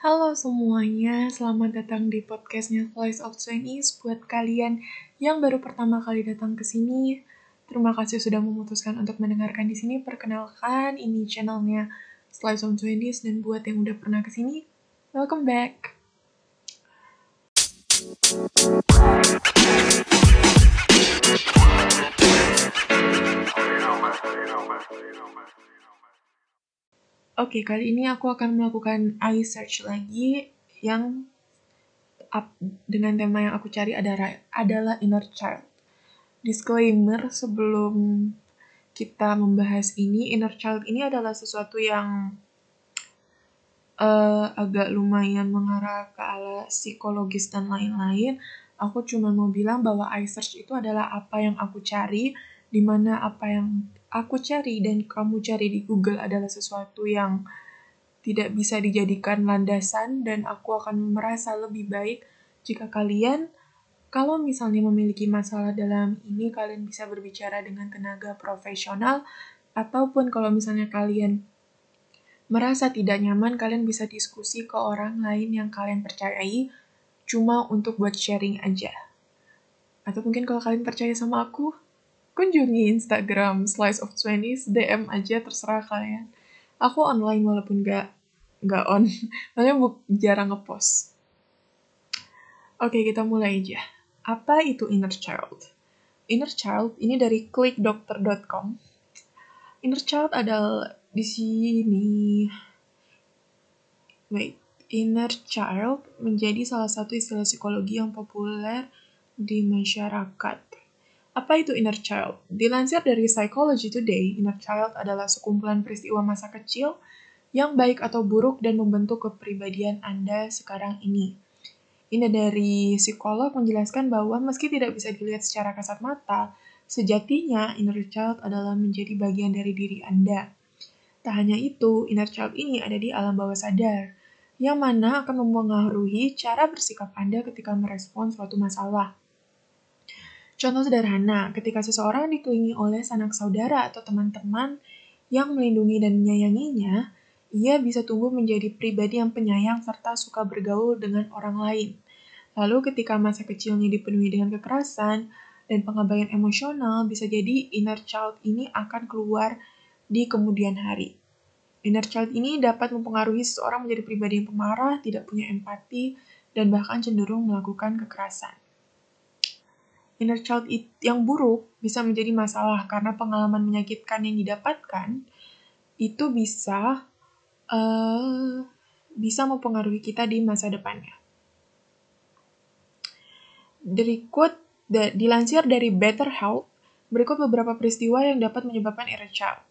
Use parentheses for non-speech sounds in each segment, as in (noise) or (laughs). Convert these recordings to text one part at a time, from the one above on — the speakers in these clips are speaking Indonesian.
Halo semuanya, selamat datang di podcastnya Slice of Twenties buat kalian yang baru pertama kali datang ke sini. Terima kasih sudah memutuskan untuk mendengarkan di sini. Perkenalkan, ini channelnya Slice of Twenties dan buat yang udah pernah ke sini, welcome back. Oke, kali ini aku akan melakukan eye search lagi yang up dengan tema yang aku cari adalah adalah inner child. Disclaimer sebelum kita membahas ini, inner child ini adalah sesuatu yang uh, agak lumayan mengarah ke ala psikologis dan lain-lain. Aku cuma mau bilang bahwa eye search itu adalah apa yang aku cari, di mana apa yang aku cari dan kamu cari di Google adalah sesuatu yang tidak bisa dijadikan landasan dan aku akan merasa lebih baik jika kalian kalau misalnya memiliki masalah dalam ini kalian bisa berbicara dengan tenaga profesional ataupun kalau misalnya kalian merasa tidak nyaman kalian bisa diskusi ke orang lain yang kalian percayai cuma untuk buat sharing aja. Atau mungkin kalau kalian percaya sama aku, kunjungi Instagram Slice of Twenties, DM aja terserah kalian. Aku online walaupun gak gak on, (laughs) makanya jarang ngepost. Oke, kita mulai aja. Apa itu inner child? Inner child ini dari clickdoctor.com. Inner child adalah di sini. Wait, inner child menjadi salah satu istilah psikologi yang populer di masyarakat apa itu inner child? Dilansir dari Psychology Today, inner child adalah sekumpulan peristiwa masa kecil yang baik atau buruk dan membentuk kepribadian Anda sekarang ini. Ini dari psikolog menjelaskan bahwa meski tidak bisa dilihat secara kasat mata, sejatinya inner child adalah menjadi bagian dari diri Anda. Tak hanya itu, inner child ini ada di alam bawah sadar, yang mana akan mempengaruhi cara bersikap Anda ketika merespon suatu masalah. Contoh sederhana, ketika seseorang dikelilingi oleh sanak saudara atau teman-teman yang melindungi dan menyayanginya, ia bisa tumbuh menjadi pribadi yang penyayang serta suka bergaul dengan orang lain. Lalu ketika masa kecilnya dipenuhi dengan kekerasan dan pengabaian emosional, bisa jadi inner child ini akan keluar di kemudian hari. Inner child ini dapat mempengaruhi seseorang menjadi pribadi yang pemarah, tidak punya empati, dan bahkan cenderung melakukan kekerasan inner child yang buruk bisa menjadi masalah karena pengalaman menyakitkan yang didapatkan itu bisa uh, bisa mempengaruhi kita di masa depannya. Quote dilansir dari Better Health, berikut beberapa peristiwa yang dapat menyebabkan inner child.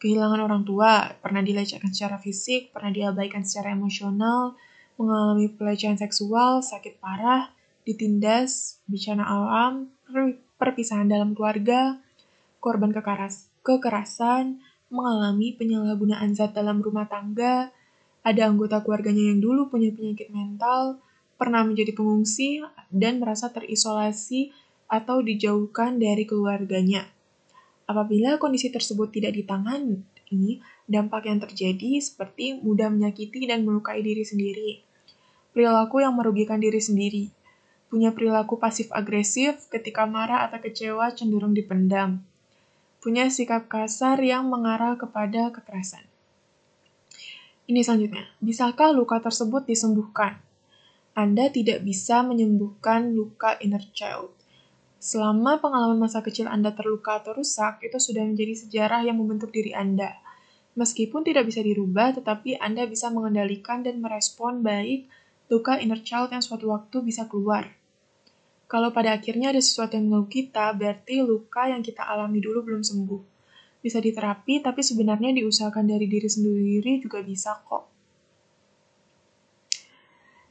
Kehilangan orang tua, pernah dilecehkan secara fisik, pernah diabaikan secara emosional, mengalami pelecehan seksual, sakit parah, ditindas, bencana alam, perpisahan dalam keluarga, korban kekaras, kekerasan, mengalami penyalahgunaan zat dalam rumah tangga, ada anggota keluarganya yang dulu punya penyakit mental, pernah menjadi pengungsi, dan merasa terisolasi atau dijauhkan dari keluarganya. Apabila kondisi tersebut tidak ditangani, dampak yang terjadi seperti mudah menyakiti dan melukai diri sendiri, perilaku yang merugikan diri sendiri, punya perilaku pasif-agresif ketika marah atau kecewa cenderung dipendam, punya sikap kasar yang mengarah kepada kekerasan. Ini selanjutnya, bisakah luka tersebut disembuhkan? Anda tidak bisa menyembuhkan luka inner child. Selama pengalaman masa kecil Anda terluka atau rusak, itu sudah menjadi sejarah yang membentuk diri Anda. Meskipun tidak bisa dirubah, tetapi Anda bisa mengendalikan dan merespon baik luka inner child yang suatu waktu bisa keluar. Kalau pada akhirnya ada sesuatu yang mengganggu kita, berarti luka yang kita alami dulu belum sembuh. Bisa diterapi, tapi sebenarnya diusahakan dari diri sendiri juga bisa kok.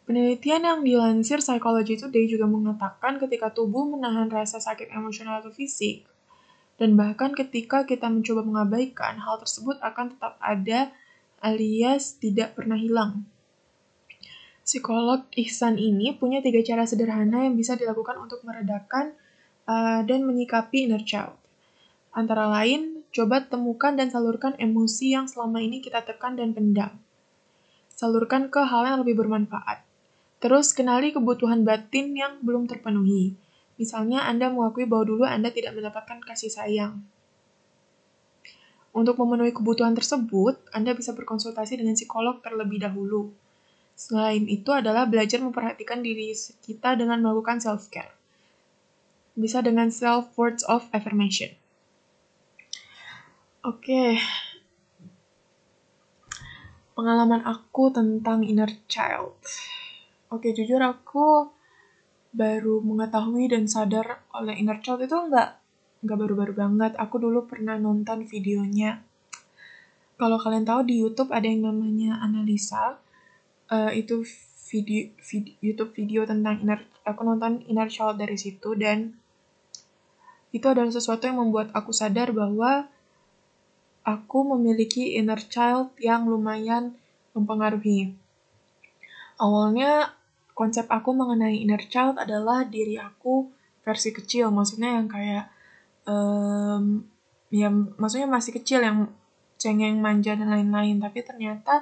Penelitian yang dilansir Psychology Today juga mengatakan ketika tubuh menahan rasa sakit emosional atau fisik, dan bahkan ketika kita mencoba mengabaikan, hal tersebut akan tetap ada alias tidak pernah hilang. Psikolog Ihsan ini punya tiga cara sederhana yang bisa dilakukan untuk meredakan uh, dan menyikapi inner child. Antara lain, coba temukan dan salurkan emosi yang selama ini kita tekan dan pendam. salurkan ke hal yang lebih bermanfaat. Terus kenali kebutuhan batin yang belum terpenuhi. Misalnya Anda mengakui bahwa dulu Anda tidak mendapatkan kasih sayang. Untuk memenuhi kebutuhan tersebut, Anda bisa berkonsultasi dengan psikolog terlebih dahulu. Selain itu adalah belajar memperhatikan diri kita dengan melakukan self-care. Bisa dengan self words of affirmation. Oke, okay. pengalaman aku tentang inner child. Oke, jujur aku baru mengetahui dan sadar oleh inner child itu enggak enggak baru-baru banget. Aku dulu pernah nonton videonya. Kalau kalian tahu di YouTube ada yang namanya analisa. Uh, itu video, video YouTube video tentang inner aku nonton inner child dari situ dan itu adalah sesuatu yang membuat aku sadar bahwa aku memiliki inner child yang lumayan mempengaruhi. Awalnya konsep aku mengenai inner child adalah diri aku versi kecil, maksudnya yang kayak um, ya maksudnya masih kecil yang cengeng, manja dan lain-lain. Tapi ternyata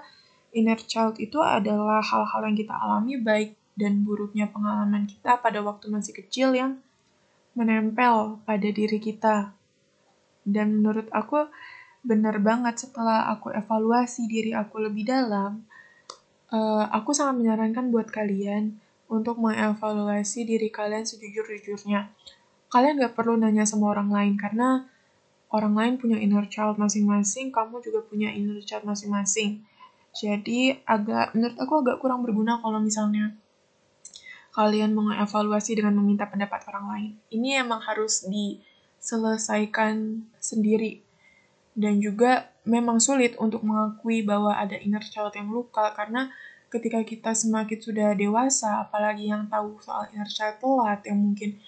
inner child itu adalah hal-hal yang kita alami baik dan buruknya pengalaman kita pada waktu masih kecil yang menempel pada diri kita. Dan menurut aku benar banget setelah aku evaluasi diri aku lebih dalam, uh, aku sangat menyarankan buat kalian untuk mengevaluasi diri kalian sejujur-jujurnya. Kalian gak perlu nanya sama orang lain karena orang lain punya inner child masing-masing, kamu juga punya inner child masing-masing. Jadi agak menurut aku agak kurang berguna kalau misalnya kalian mengevaluasi dengan meminta pendapat orang lain. Ini emang harus diselesaikan sendiri dan juga memang sulit untuk mengakui bahwa ada inner child yang luka karena ketika kita semakin sudah dewasa, apalagi yang tahu soal inner child telat yang mungkin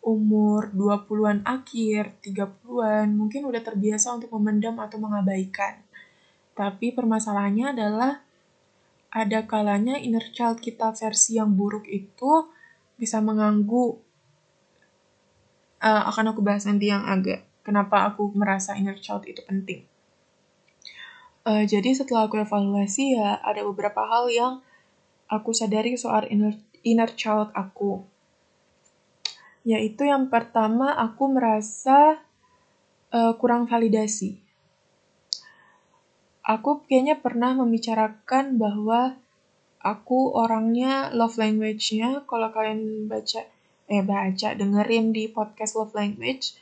umur 20-an akhir, 30-an, mungkin udah terbiasa untuk memendam atau mengabaikan. Tapi permasalahannya adalah ada kalanya inner child kita versi yang buruk itu bisa mengganggu uh, akan aku bahas nanti yang agak kenapa aku merasa inner child itu penting. Uh, jadi setelah aku evaluasi ya ada beberapa hal yang aku sadari soal inner, inner child aku. Yaitu yang pertama aku merasa uh, kurang validasi. Aku kayaknya pernah membicarakan bahwa aku orangnya love language-nya kalau kalian baca eh baca dengerin di podcast love language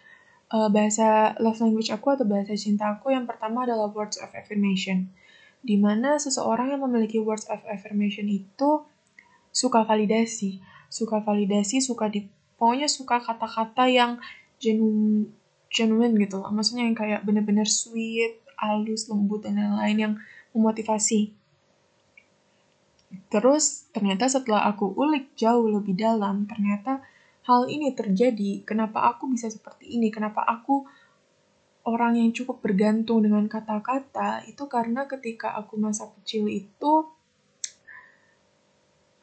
uh, bahasa love language aku atau bahasa cinta aku yang pertama adalah words of affirmation. Di mana seseorang yang memiliki words of affirmation itu suka validasi, suka validasi, suka di pokoknya suka kata-kata yang genuine, genuine gitu loh. Maksudnya yang kayak bener-bener sweet, halus, lembut dan lain-lain yang memotivasi. Terus ternyata setelah aku ulik jauh lebih dalam, ternyata hal ini terjadi, kenapa aku bisa seperti ini, kenapa aku orang yang cukup bergantung dengan kata-kata, itu karena ketika aku masa kecil itu,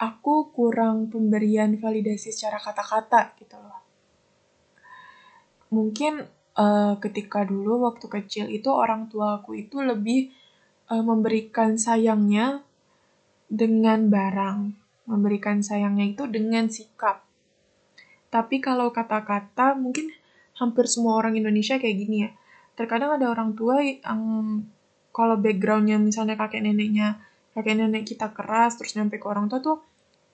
aku kurang pemberian validasi secara kata-kata gitu loh. Mungkin uh, ketika dulu waktu kecil itu orang tua aku itu lebih uh, memberikan sayangnya dengan barang, memberikan sayangnya itu dengan sikap tapi kalau kata-kata mungkin hampir semua orang Indonesia kayak gini ya. Terkadang ada orang tua yang kalau backgroundnya misalnya kakek neneknya, kakek nenek kita keras terus nyampe ke orang tua tuh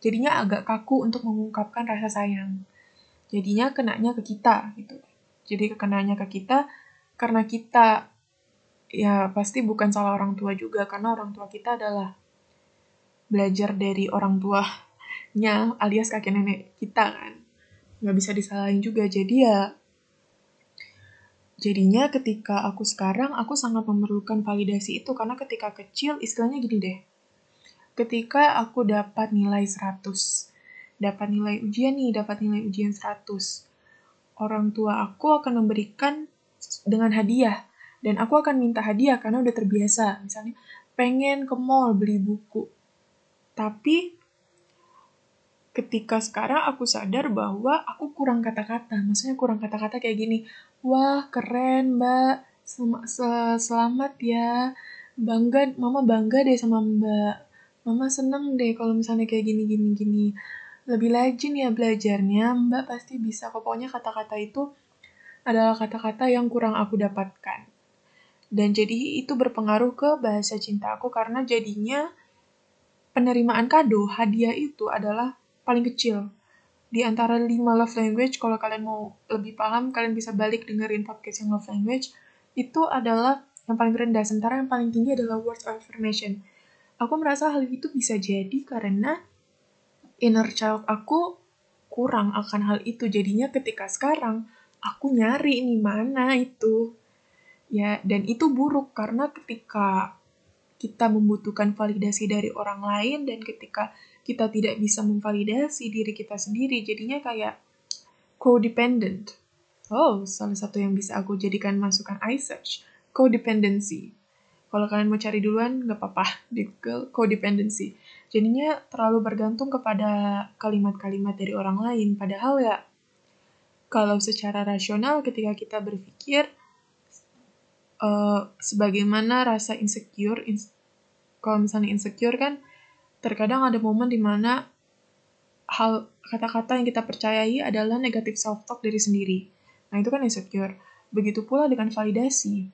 jadinya agak kaku untuk mengungkapkan rasa sayang. Jadinya kenanya ke kita gitu. Jadi kenanya ke kita karena kita ya pasti bukan salah orang tua juga karena orang tua kita adalah belajar dari orang tuanya alias kakek nenek kita kan. Nggak bisa disalahin juga jadi ya jadinya ketika aku sekarang aku sangat memerlukan validasi itu karena ketika kecil istilahnya gini deh ketika aku dapat nilai 100 dapat nilai ujian nih dapat nilai ujian 100 orang tua aku akan memberikan dengan hadiah dan aku akan minta hadiah karena udah terbiasa misalnya pengen ke mall beli buku tapi ketika sekarang aku sadar bahwa aku kurang kata-kata. Maksudnya kurang kata-kata kayak gini. Wah, keren, Mbak. Sel sel selamat ya. Bangga, Mama bangga deh sama Mbak. Mama seneng deh kalau misalnya kayak gini gini gini. Lebih rajin ya belajarnya, Mbak pasti bisa kok. Pokoknya kata-kata itu adalah kata-kata yang kurang aku dapatkan. Dan jadi itu berpengaruh ke bahasa cinta aku karena jadinya penerimaan kado, hadiah itu adalah paling kecil. Di antara lima love language, kalau kalian mau lebih paham, kalian bisa balik dengerin podcast yang love language. Itu adalah yang paling rendah, sementara yang paling tinggi adalah words of affirmation. Aku merasa hal itu bisa jadi karena inner child aku kurang akan hal itu. Jadinya ketika sekarang, aku nyari ini mana itu. Ya dan itu buruk karena ketika kita membutuhkan validasi dari orang lain dan ketika kita tidak bisa memvalidasi diri kita sendiri jadinya kayak codependent. Oh salah satu yang bisa aku jadikan masukan iSearch codependency. Kalau kalian mau cari duluan nggak apa-apa di Google codependency jadinya terlalu bergantung kepada kalimat-kalimat dari orang lain. Padahal ya kalau secara rasional ketika kita berpikir uh, sebagaimana rasa insecure ins kalau misalnya insecure kan terkadang ada momen di mana hal kata-kata yang kita percayai adalah negatif self talk dari sendiri. Nah itu kan insecure. Begitu pula dengan validasi.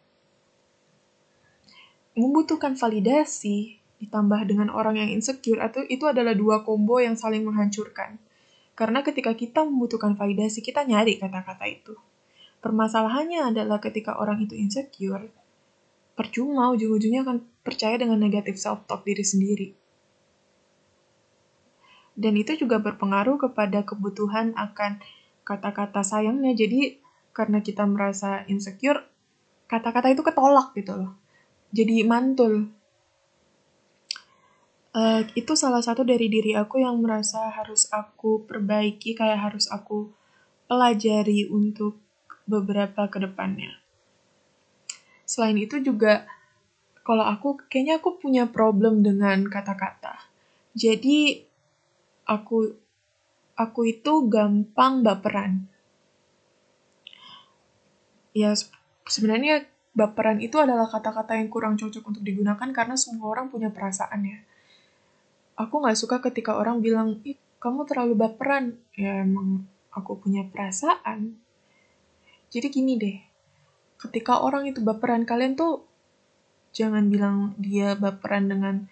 Membutuhkan validasi ditambah dengan orang yang insecure atau itu adalah dua combo yang saling menghancurkan karena ketika kita membutuhkan validasi kita nyari kata-kata itu Permasalahannya adalah ketika orang itu insecure, percuma ujung-ujungnya akan percaya dengan negatif self-talk diri sendiri. Dan itu juga berpengaruh kepada kebutuhan akan kata-kata sayangnya. Jadi karena kita merasa insecure, kata-kata itu ketolak gitu loh. Jadi mantul. Uh, itu salah satu dari diri aku yang merasa harus aku perbaiki, kayak harus aku pelajari untuk beberapa ke depannya. Selain itu juga kalau aku kayaknya aku punya problem dengan kata-kata. Jadi aku aku itu gampang baperan. Ya sebenarnya baperan itu adalah kata-kata yang kurang cocok untuk digunakan karena semua orang punya perasaan ya. Aku nggak suka ketika orang bilang, ih kamu terlalu baperan. Ya emang aku punya perasaan, jadi gini deh, ketika orang itu baperan, kalian tuh jangan bilang dia baperan dengan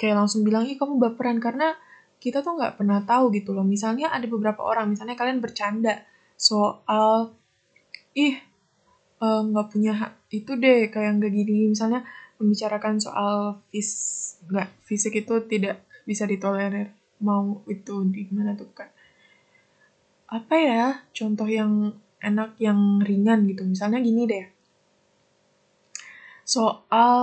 kayak langsung bilang, ih kamu baperan, karena kita tuh nggak pernah tahu gitu loh. Misalnya ada beberapa orang, misalnya kalian bercanda soal, ih eh, nggak uh, punya itu deh, kayak nggak gini. Misalnya membicarakan soal fis nggak fisik itu tidak bisa ditolerir mau itu di mana tuh kan apa ya contoh yang enak yang ringan gitu. Misalnya gini deh. Soal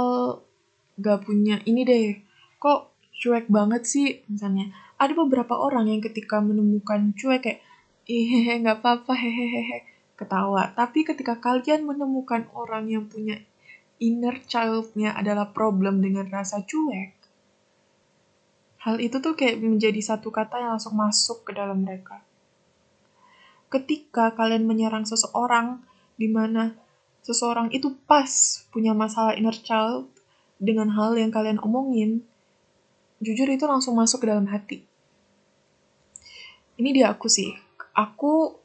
gak punya ini deh. Kok cuek banget sih misalnya. Ada beberapa orang yang ketika menemukan cuek kayak ih nggak apa-apa hehehe ketawa. Tapi ketika kalian menemukan orang yang punya inner childnya adalah problem dengan rasa cuek, hal itu tuh kayak menjadi satu kata yang langsung masuk ke dalam mereka ketika kalian menyerang seseorang di mana seseorang itu pas punya masalah inner child dengan hal yang kalian omongin, jujur itu langsung masuk ke dalam hati. Ini dia aku sih. Aku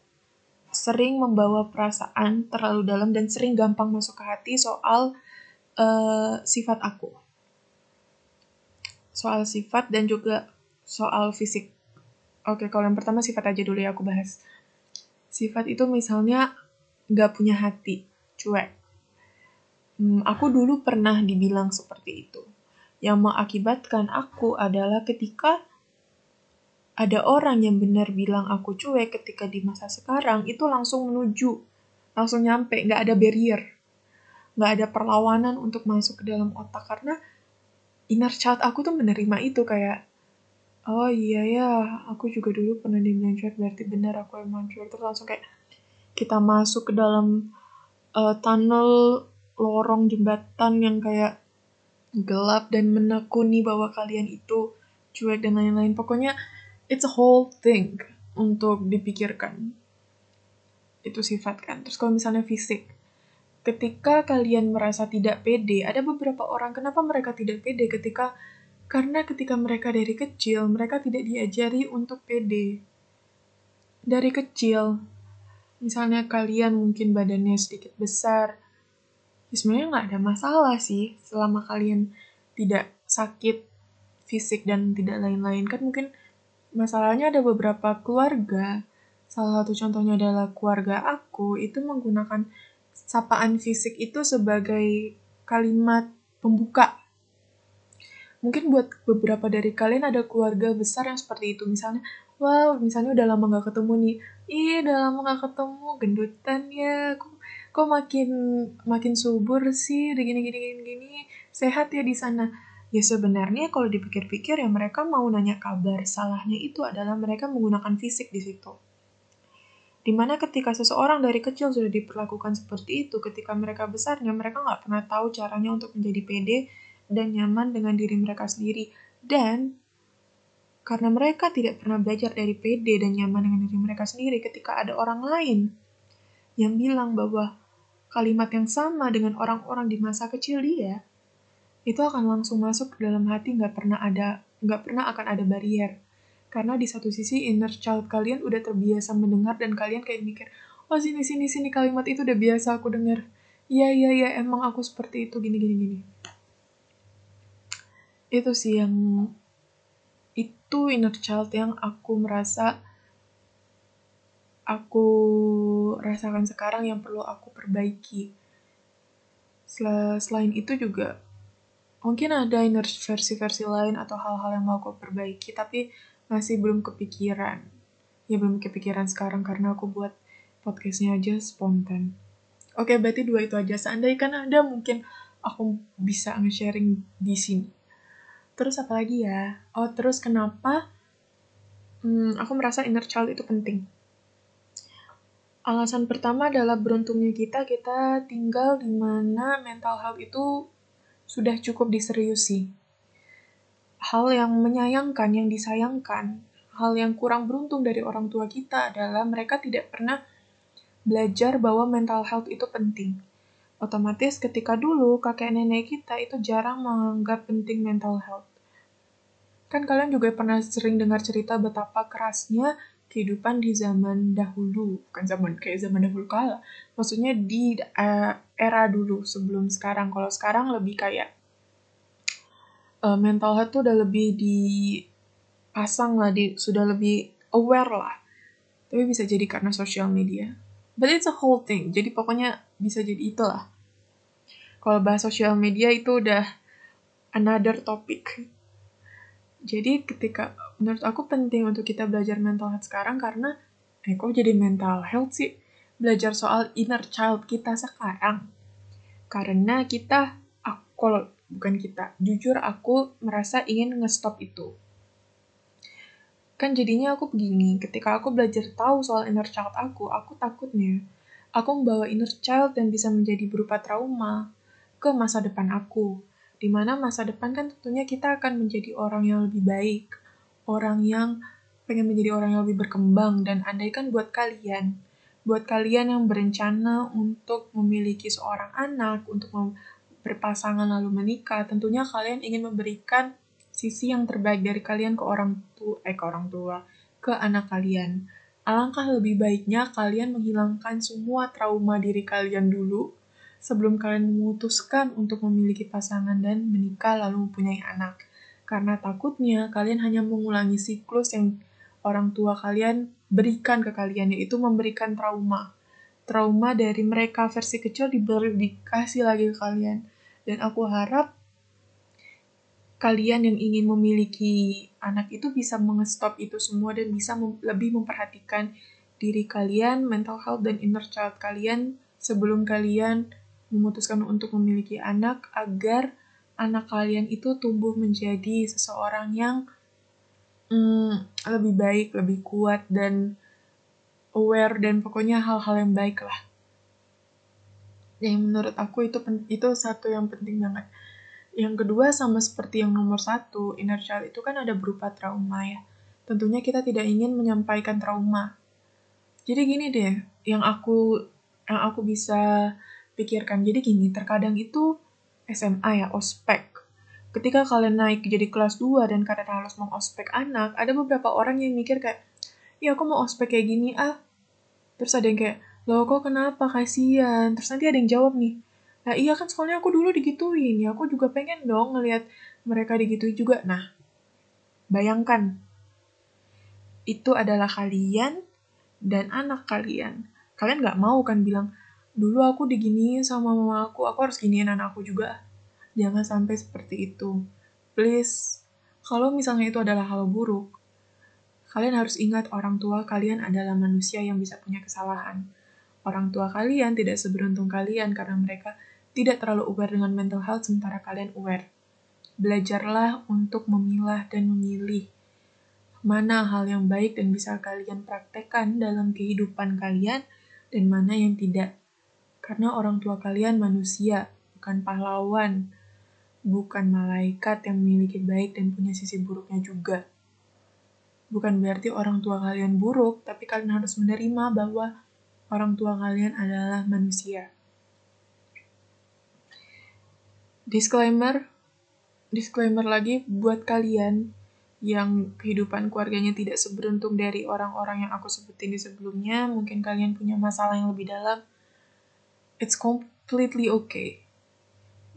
sering membawa perasaan terlalu dalam dan sering gampang masuk ke hati soal uh, sifat aku. Soal sifat dan juga soal fisik. Oke, kalau yang pertama sifat aja dulu ya aku bahas. Sifat itu misalnya nggak punya hati, cuek. Hmm, aku dulu pernah dibilang seperti itu. Yang mengakibatkan aku adalah ketika ada orang yang benar bilang aku cuek ketika di masa sekarang, itu langsung menuju, langsung nyampe, nggak ada barrier. Nggak ada perlawanan untuk masuk ke dalam otak, karena inner child aku tuh menerima itu kayak oh iya ya aku juga dulu pernah dibilang berarti benar aku emang cuek. Terus langsung kayak kita masuk ke dalam uh, tunnel lorong jembatan yang kayak gelap dan menekuni bahwa kalian itu cuek dan lain-lain. Pokoknya it's a whole thing untuk dipikirkan. Itu sifat kan terus kalau misalnya fisik ketika kalian merasa tidak pede ada beberapa orang kenapa mereka tidak pede? Ketika Karena ketika mereka dari kecil, mereka tidak diajari untuk pede. Dari kecil, misalnya kalian mungkin badannya sedikit besar, ya sebenarnya nggak ada masalah sih selama kalian tidak sakit fisik dan tidak lain-lain. Kan mungkin masalahnya ada beberapa keluarga. Salah satu contohnya adalah keluarga aku itu menggunakan sapaan fisik itu sebagai kalimat pembuka. Mungkin buat beberapa dari kalian ada keluarga besar yang seperti itu. Misalnya wow misalnya udah lama gak ketemu nih. Iya udah lama gak ketemu gendutan ya. Kok, kok makin makin subur sih? Udah gini gini gini gini. Sehat ya di sana ya sebenarnya kalau dipikir-pikir ya mereka mau nanya kabar salahnya itu adalah mereka menggunakan fisik di situ Di mana ketika seseorang dari kecil sudah diperlakukan seperti itu, ketika mereka besarnya, mereka nggak pernah tahu caranya untuk menjadi pede dan nyaman dengan diri mereka sendiri. Dan karena mereka tidak pernah belajar dari pede dan nyaman dengan diri mereka sendiri ketika ada orang lain yang bilang bahwa kalimat yang sama dengan orang-orang di masa kecil dia, itu akan langsung masuk ke dalam hati nggak pernah ada nggak pernah akan ada barrier karena di satu sisi inner child kalian udah terbiasa mendengar dan kalian kayak mikir oh sini sini sini kalimat itu udah biasa aku dengar. Iya iya iya emang aku seperti itu gini gini gini. Itu sih yang itu inner child yang aku merasa aku rasakan sekarang yang perlu aku perbaiki. Selain itu juga mungkin ada inner versi-versi lain atau hal-hal yang mau aku perbaiki, tapi masih belum kepikiran. Ya belum kepikiran sekarang karena aku buat podcastnya aja spontan. Oke, berarti dua itu aja. Seandainya kan ada mungkin aku bisa nge-sharing di sini. Terus apa lagi ya? Oh, terus kenapa hmm, aku merasa inner child itu penting? Alasan pertama adalah beruntungnya kita, kita tinggal di mana mental health itu sudah cukup diseriusi. Hal yang menyayangkan, yang disayangkan, hal yang kurang beruntung dari orang tua kita adalah mereka tidak pernah belajar bahwa mental health itu penting. Otomatis ketika dulu kakek nenek kita itu jarang menganggap penting mental health. Kan kalian juga pernah sering dengar cerita betapa kerasnya kehidupan di zaman dahulu, bukan zaman kayak zaman dahulu kala. Maksudnya di uh, era dulu sebelum sekarang. Kalau sekarang lebih kayak uh, mental health tuh udah lebih dipasang lah, di, sudah lebih aware lah. Tapi bisa jadi karena sosial media But it's a whole thing. Jadi pokoknya bisa jadi itulah. Kalau bahas sosial media itu udah another topic. Jadi ketika menurut aku penting untuk kita belajar mental health sekarang karena eh kok jadi mental health sih? Belajar soal inner child kita sekarang. Karena kita aku bukan kita, jujur aku merasa ingin ngestop itu Kan jadinya aku begini, ketika aku belajar tahu soal inner child aku, aku takutnya aku membawa inner child dan bisa menjadi berupa trauma ke masa depan aku. Di mana masa depan kan tentunya kita akan menjadi orang yang lebih baik, orang yang pengen menjadi orang yang lebih berkembang, dan andaikan buat kalian, buat kalian yang berencana untuk memiliki seorang anak, untuk berpasangan lalu menikah, tentunya kalian ingin memberikan sisi yang terbaik dari kalian ke orang tua, eh ke orang tua, ke anak kalian. Alangkah lebih baiknya kalian menghilangkan semua trauma diri kalian dulu sebelum kalian memutuskan untuk memiliki pasangan dan menikah lalu mempunyai anak. Karena takutnya kalian hanya mengulangi siklus yang orang tua kalian berikan ke kalian, yaitu memberikan trauma. Trauma dari mereka versi kecil diberi, dikasih lagi ke kalian. Dan aku harap kalian yang ingin memiliki anak itu bisa mengestop itu semua dan bisa mem lebih memperhatikan diri kalian, mental health dan inner child kalian sebelum kalian memutuskan untuk memiliki anak agar anak kalian itu tumbuh menjadi seseorang yang mm, lebih baik, lebih kuat dan aware dan pokoknya hal-hal yang baik lah. Yang menurut aku itu itu satu yang penting banget. Yang kedua sama seperti yang nomor satu, inner child itu kan ada berupa trauma ya. Tentunya kita tidak ingin menyampaikan trauma. Jadi gini deh, yang aku yang aku bisa pikirkan. Jadi gini, terkadang itu SMA ya, ospek. ketika kalian naik jadi kelas 2 dan kalian harus mau ospek anak, ada beberapa orang yang mikir kayak, ya aku mau ospek kayak gini ah. Terus ada yang kayak, loh kok kenapa kasihan? Terus nanti ada yang jawab nih, nah iya kan soalnya aku dulu digituin, ya aku juga pengen dong ngelihat mereka digituin juga. Nah, bayangkan, itu adalah kalian dan anak kalian. Kalian gak mau kan bilang, dulu aku diginiin sama mama aku, aku harus giniin anakku juga. Jangan sampai seperti itu. Please, kalau misalnya itu adalah hal buruk, kalian harus ingat orang tua kalian adalah manusia yang bisa punya kesalahan. Orang tua kalian tidak seberuntung kalian karena mereka tidak terlalu aware dengan mental health sementara kalian aware. Belajarlah untuk memilah dan memilih mana hal yang baik dan bisa kalian praktekkan dalam kehidupan kalian dan mana yang tidak. Karena orang tua kalian manusia, bukan pahlawan bukan malaikat yang memiliki baik dan punya sisi buruknya juga. Bukan berarti orang tua kalian buruk, tapi kalian harus menerima bahwa orang tua kalian adalah manusia. Disclaimer, disclaimer lagi buat kalian yang kehidupan keluarganya tidak seberuntung dari orang-orang yang aku sebutin di sebelumnya, mungkin kalian punya masalah yang lebih dalam. It's completely okay.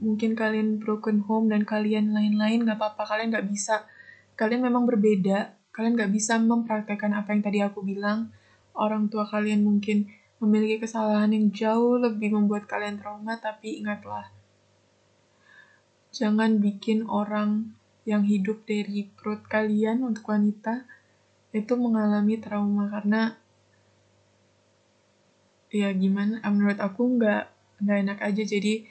Mungkin kalian broken home dan kalian lain-lain gak apa-apa. Kalian gak bisa. Kalian memang berbeda. Kalian gak bisa mempraktekkan apa yang tadi aku bilang. Orang tua kalian mungkin memiliki kesalahan yang jauh lebih membuat kalian trauma tapi ingatlah jangan bikin orang yang hidup dari perut kalian untuk wanita itu mengalami trauma. Karena ya gimana menurut aku nggak nggak enak aja jadi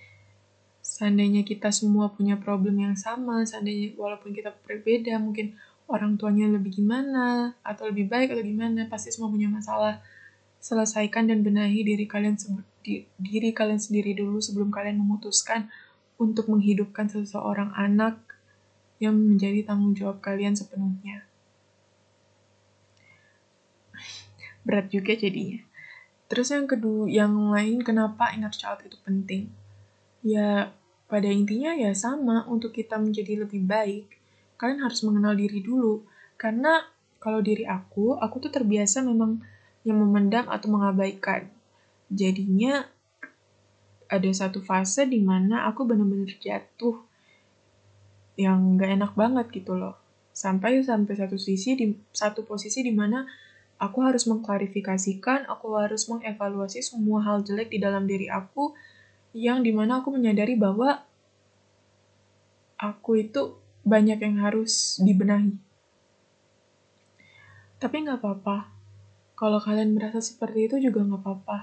seandainya kita semua punya problem yang sama, seandainya walaupun kita berbeda, mungkin orang tuanya lebih gimana, atau lebih baik atau gimana, pasti semua punya masalah. Selesaikan dan benahi diri kalian di, diri kalian sendiri dulu sebelum kalian memutuskan untuk menghidupkan seseorang anak yang menjadi tanggung jawab kalian sepenuhnya. Berat juga jadinya. Terus yang kedua, yang lain kenapa inner child itu penting? Ya, pada intinya ya sama, untuk kita menjadi lebih baik, kalian harus mengenal diri dulu. Karena kalau diri aku, aku tuh terbiasa memang yang memendam atau mengabaikan. Jadinya ada satu fase di mana aku benar-benar jatuh yang gak enak banget gitu loh. Sampai sampai satu sisi di satu posisi di mana aku harus mengklarifikasikan, aku harus mengevaluasi semua hal jelek di dalam diri aku yang di mana aku menyadari bahwa aku itu banyak yang harus dibenahi. Tapi nggak apa-apa. Kalau kalian merasa seperti itu juga nggak apa-apa.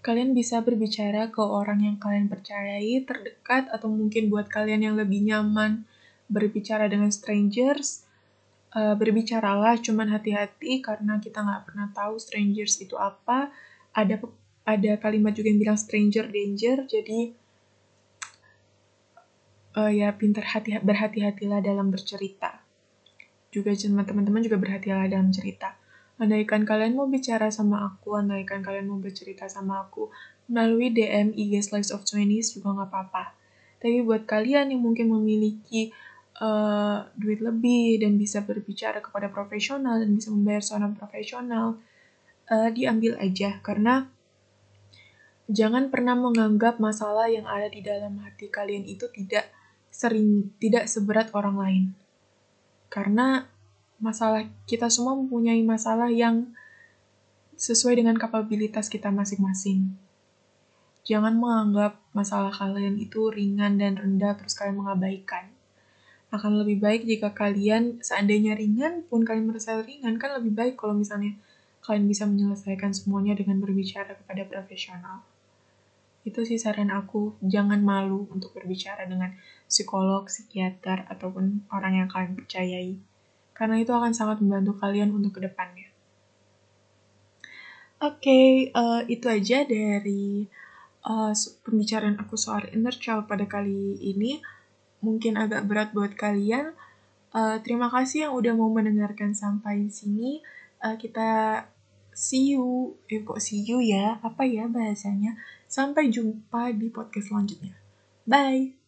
Kalian bisa berbicara ke orang yang kalian percayai, terdekat, atau mungkin buat kalian yang lebih nyaman berbicara dengan strangers. Uh, berbicaralah, cuman hati-hati karena kita nggak pernah tahu strangers itu apa. Ada ada kalimat juga yang bilang stranger danger jadi uh, ya pintar hati berhati-hatilah dalam bercerita. Juga teman-teman juga berhati-hatilah dalam cerita. Andaikan kalian mau bicara sama aku andaikan kalian mau bercerita sama aku melalui DM IG Slice of Chinese juga nggak apa-apa. Tapi buat kalian yang mungkin memiliki uh, duit lebih dan bisa berbicara kepada profesional dan bisa membayar seorang profesional uh, diambil aja karena Jangan pernah menganggap masalah yang ada di dalam hati kalian itu tidak sering tidak seberat orang lain. Karena masalah kita semua mempunyai masalah yang sesuai dengan kapabilitas kita masing-masing. Jangan menganggap masalah kalian itu ringan dan rendah terus kalian mengabaikan. Akan lebih baik jika kalian seandainya ringan pun kalian merasa ringan kan lebih baik kalau misalnya kalian bisa menyelesaikan semuanya dengan berbicara kepada profesional. Itu sih saran aku, jangan malu untuk berbicara dengan psikolog, psikiater, ataupun orang yang kalian percayai. Karena itu akan sangat membantu kalian untuk ke depannya. Oke, okay, uh, eh, itu aja dari uh, pembicaraan aku soal inner child pada kali ini. Mungkin agak berat buat kalian. Uh, terima kasih yang udah mau mendengarkan sampai sini. Uh, kita see you, eh kok see you ya? Apa ya bahasanya? Sampai jumpa di podcast selanjutnya. Bye!